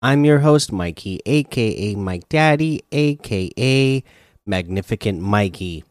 I'm your host, Mikey, aka Mike Daddy, aka Magnificent Mikey.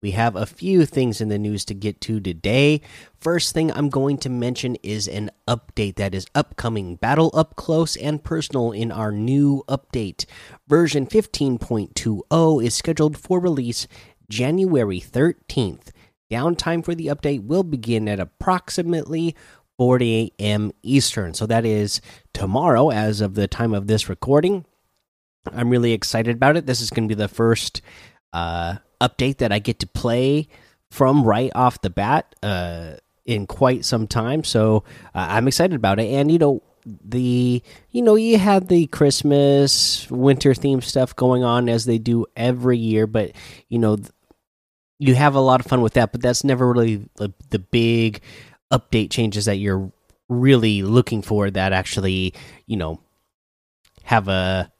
We have a few things in the news to get to today. First thing I'm going to mention is an update that is upcoming Battle Up Close and Personal in our new update. Version 15.20 is scheduled for release January 13th. Downtime for the update will begin at approximately 40 a.m. Eastern. So that is tomorrow, as of the time of this recording. I'm really excited about it. This is going to be the first uh, update that I get to play from right off the bat uh, in quite some time. So uh, I'm excited about it. And, you know, the you know you have the christmas winter theme stuff going on as they do every year but you know you have a lot of fun with that, but that's never really the, the big update changes that you're really looking for that actually, you know, have a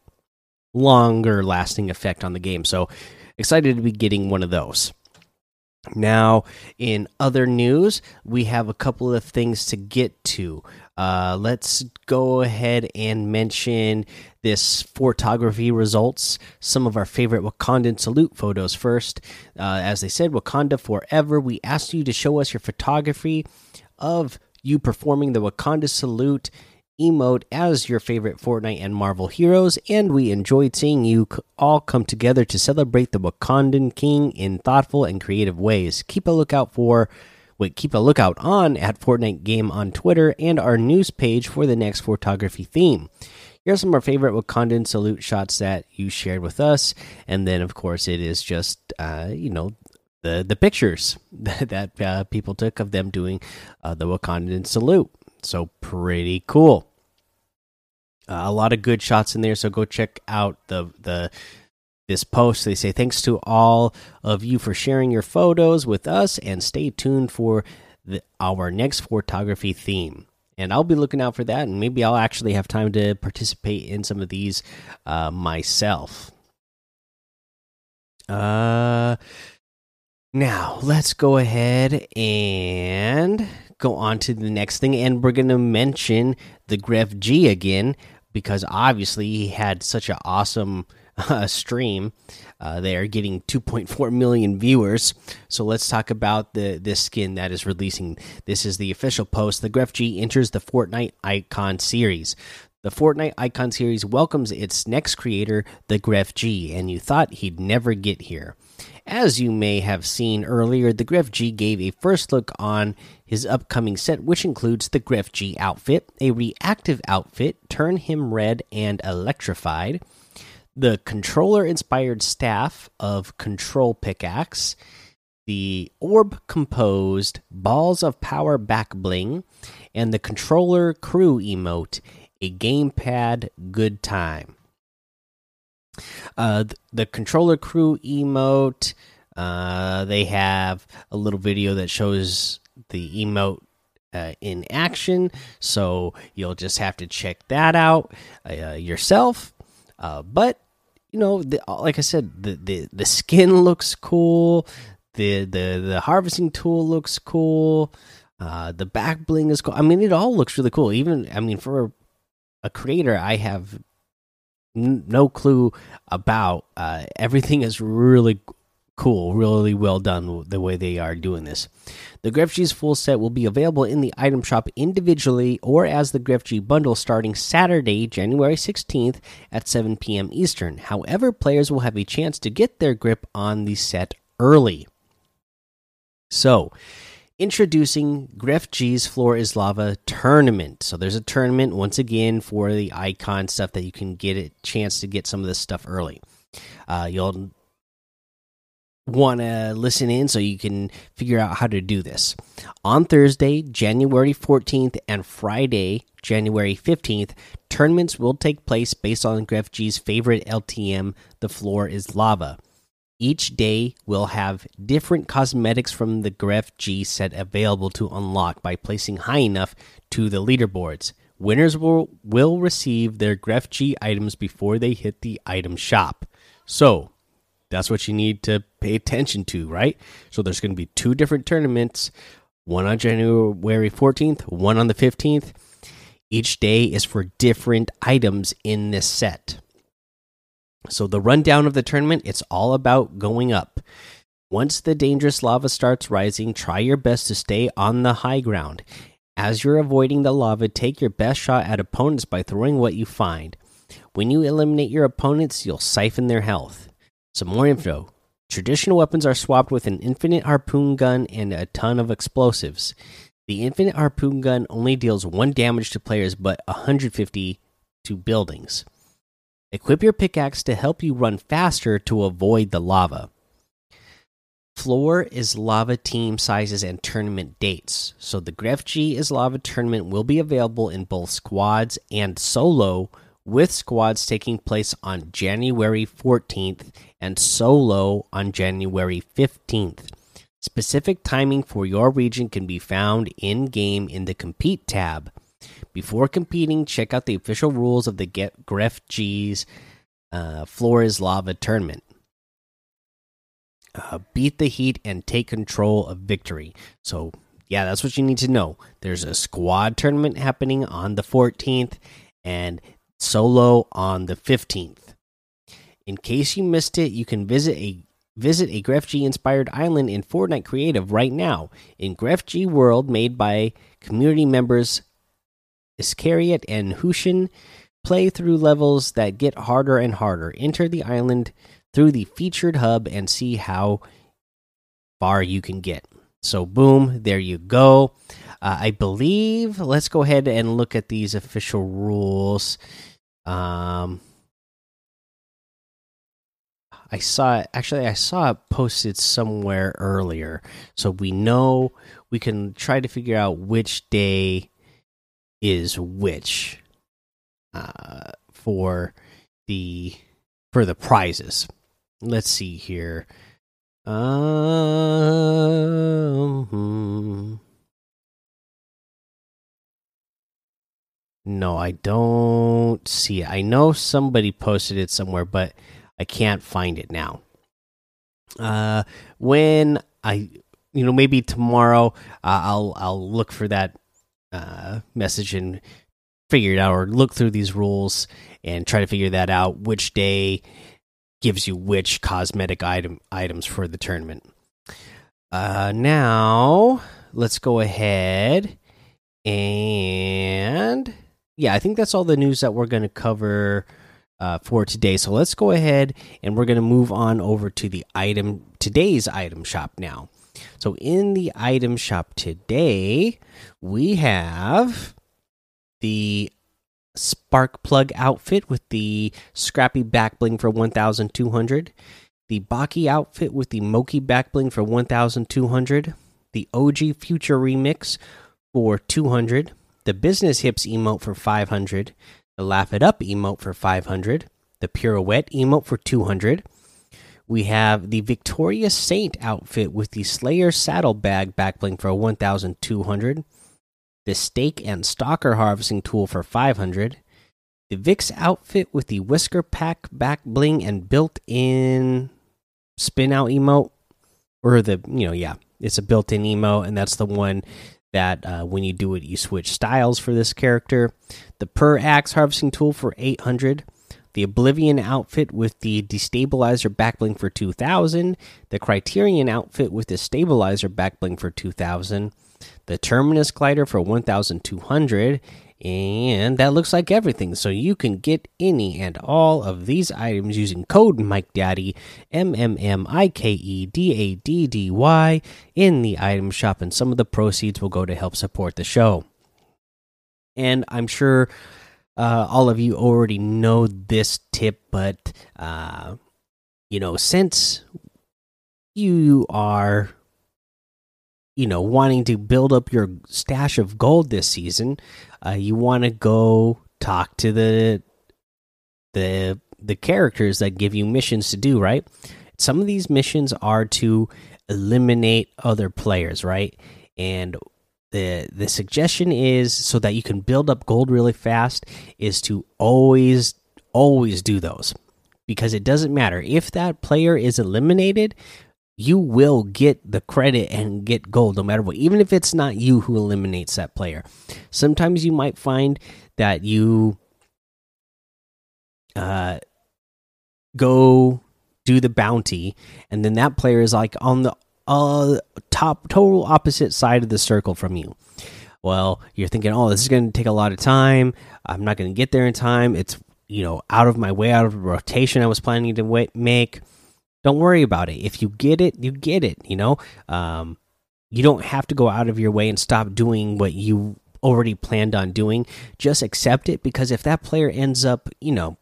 longer lasting effect on the game. So excited to be getting one of those. Now, in other news, we have a couple of things to get to. Uh, let's go ahead and mention this photography results. Some of our favorite Wakandan salute photos first. Uh, as they said, Wakanda forever. We asked you to show us your photography of you performing the Wakanda salute emote as your favorite Fortnite and Marvel heroes, and we enjoyed seeing you all come together to celebrate the Wakandan King in thoughtful and creative ways. Keep a lookout for. Wait, keep a lookout on at Fortnite Game on Twitter and our news page for the next photography theme. Here's some of our favorite Wakandan salute shots that you shared with us, and then of course it is just uh, you know the the pictures that uh, people took of them doing uh, the Wakandan salute. So pretty cool. Uh, a lot of good shots in there. So go check out the the this post. They say thanks to all of you for sharing your photos with us, and stay tuned for the, our next photography theme. And I'll be looking out for that, and maybe I'll actually have time to participate in some of these uh, myself. Uh, now let's go ahead and go on to the next thing, and we're to mention the Grefg again because obviously he had such an awesome uh, stream. Uh, they are getting 2.4 million viewers. So let's talk about the this skin that is releasing. This is the official post. The Grefg enters the Fortnite Icon series. The Fortnite Icon series welcomes its next creator, the Grefg, and you thought he'd never get here. As you may have seen earlier, the Grefg gave a first look on his upcoming set, which includes the Grefg outfit, a reactive outfit, Turn Him Red and Electrified, the controller inspired staff of Control Pickaxe, the orb composed Balls of Power back bling, and the controller crew emote, a gamepad good time. Uh, the controller crew emote. Uh, they have a little video that shows the emote uh, in action, so you'll just have to check that out uh, yourself. Uh, but you know, the, like I said, the, the the skin looks cool. The the the harvesting tool looks cool. Uh, the back bling is cool. I mean, it all looks really cool. Even I mean, for a creator, I have no clue about. Uh, everything is really cool, really well done the way they are doing this. The Grefg's full set will be available in the item shop individually or as the Grefg bundle starting Saturday, January 16th at 7 p.m. Eastern. However, players will have a chance to get their grip on the set early. So, introducing Gref Floor is Lava tournament. So there's a tournament once again for the icon stuff that you can get a chance to get some of this stuff early. Uh, you'll want to listen in so you can figure out how to do this. On Thursday, January 14th, and Friday, January 15th, tournaments will take place based on Grefg's favorite LTM, The Floor is Lava. Each day will have different cosmetics from the Grefg set available to unlock by placing high enough to the leaderboards. Winners will, will receive their Grefg items before they hit the item shop. So, that's what you need to pay attention to, right? So, there's going to be two different tournaments one on January 14th, one on the 15th. Each day is for different items in this set. So, the rundown of the tournament, it's all about going up. Once the dangerous lava starts rising, try your best to stay on the high ground. As you're avoiding the lava, take your best shot at opponents by throwing what you find. When you eliminate your opponents, you'll siphon their health. Some more info. Traditional weapons are swapped with an infinite harpoon gun and a ton of explosives. The infinite harpoon gun only deals 1 damage to players but 150 to buildings. Equip your pickaxe to help you run faster to avoid the lava. Floor is lava team sizes and tournament dates. So the Grefg is lava tournament will be available in both squads and solo, with squads taking place on January 14th and solo on January 15th. Specific timing for your region can be found in game in the Compete tab. Before competing, check out the official rules of the Get Grefg's uh, Floor is Lava tournament. Uh, beat the heat and take control of victory. So, yeah, that's what you need to know. There's a squad tournament happening on the 14th and solo on the 15th. In case you missed it, you can visit a visit a Grefg inspired island in Fortnite Creative right now in Grefg World made by community members Iscariot and Hushin. Play through levels that get harder and harder. Enter the island through the featured hub and see how far you can get. So, boom, there you go. Uh, I believe, let's go ahead and look at these official rules. Um, I saw it, actually, I saw it posted somewhere earlier. So we know we can try to figure out which day is which uh, for the for the prizes. Let's see here. Um, hmm. No, I don't see it. I know somebody posted it somewhere, but I can't find it now. Uh, when I, you know, maybe tomorrow uh, I'll I'll look for that uh, message and figure it out, or look through these rules and try to figure that out. Which day gives you which cosmetic item items for the tournament. Uh, now let's go ahead and yeah, I think that's all the news that we're going to cover uh, for today. So let's go ahead and we're going to move on over to the item today's item shop now. So in the item shop today, we have the spark plug outfit with the scrappy back bling for 1200 the baki outfit with the moki back bling for 1200 the og future remix for 200 the business hips emote for 500 the laugh it up emote for 500 the pirouette emote for 200 we have the victorious saint outfit with the slayer saddlebag back bling for 1200 the stake and stalker harvesting tool for 500 the vix outfit with the whisker pack back bling and built-in spin out emote or the you know yeah it's a built-in emote and that's the one that uh, when you do it you switch styles for this character. The per axe harvesting tool for 800 the oblivion outfit with the destabilizer backbling for 2000 the criterion outfit with the stabilizer backbling for 2000 the Terminus glider for 1200 and that looks like everything. So you can get any and all of these items using code Mike Daddy M M M I K E D A D D Y in the item shop, and some of the proceeds will go to help support the show. And I'm sure uh, all of you already know this tip, but uh, you know, since you are you know wanting to build up your stash of gold this season uh, you want to go talk to the the the characters that give you missions to do right? Some of these missions are to eliminate other players right? And the the suggestion is so that you can build up gold really fast is to always always do those. Because it doesn't matter. If that player is eliminated you will get the credit and get gold no matter what even if it's not you who eliminates that player. Sometimes you might find that you uh go do the bounty and then that player is like on the uh top total opposite side of the circle from you. Well you're thinking oh this is going to take a lot of time. I'm not going to get there in time. It's you know out of my way out of the rotation i was planning to make don't worry about it. If you get it, you get it. You know, um, you don't have to go out of your way and stop doing what you already planned on doing. Just accept it because if that player ends up, you know,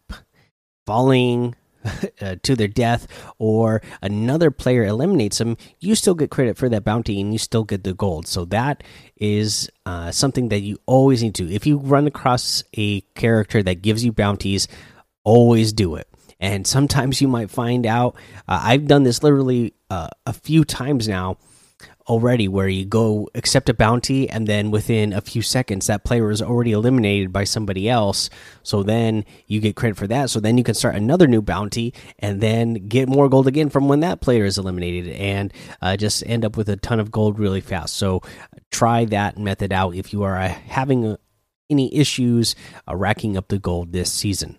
falling uh, to their death or another player eliminates them, you still get credit for that bounty and you still get the gold. So that is uh, something that you always need to. If you run across a character that gives you bounties, always do it and sometimes you might find out uh, i've done this literally uh, a few times now already where you go accept a bounty and then within a few seconds that player is already eliminated by somebody else. So then you get credit for that. So then you can start another new bounty and then get more gold again from when that player is eliminated and uh, just end up with a ton of gold really fast. So try that method out if you are uh, having uh, any issues uh, racking up the gold this season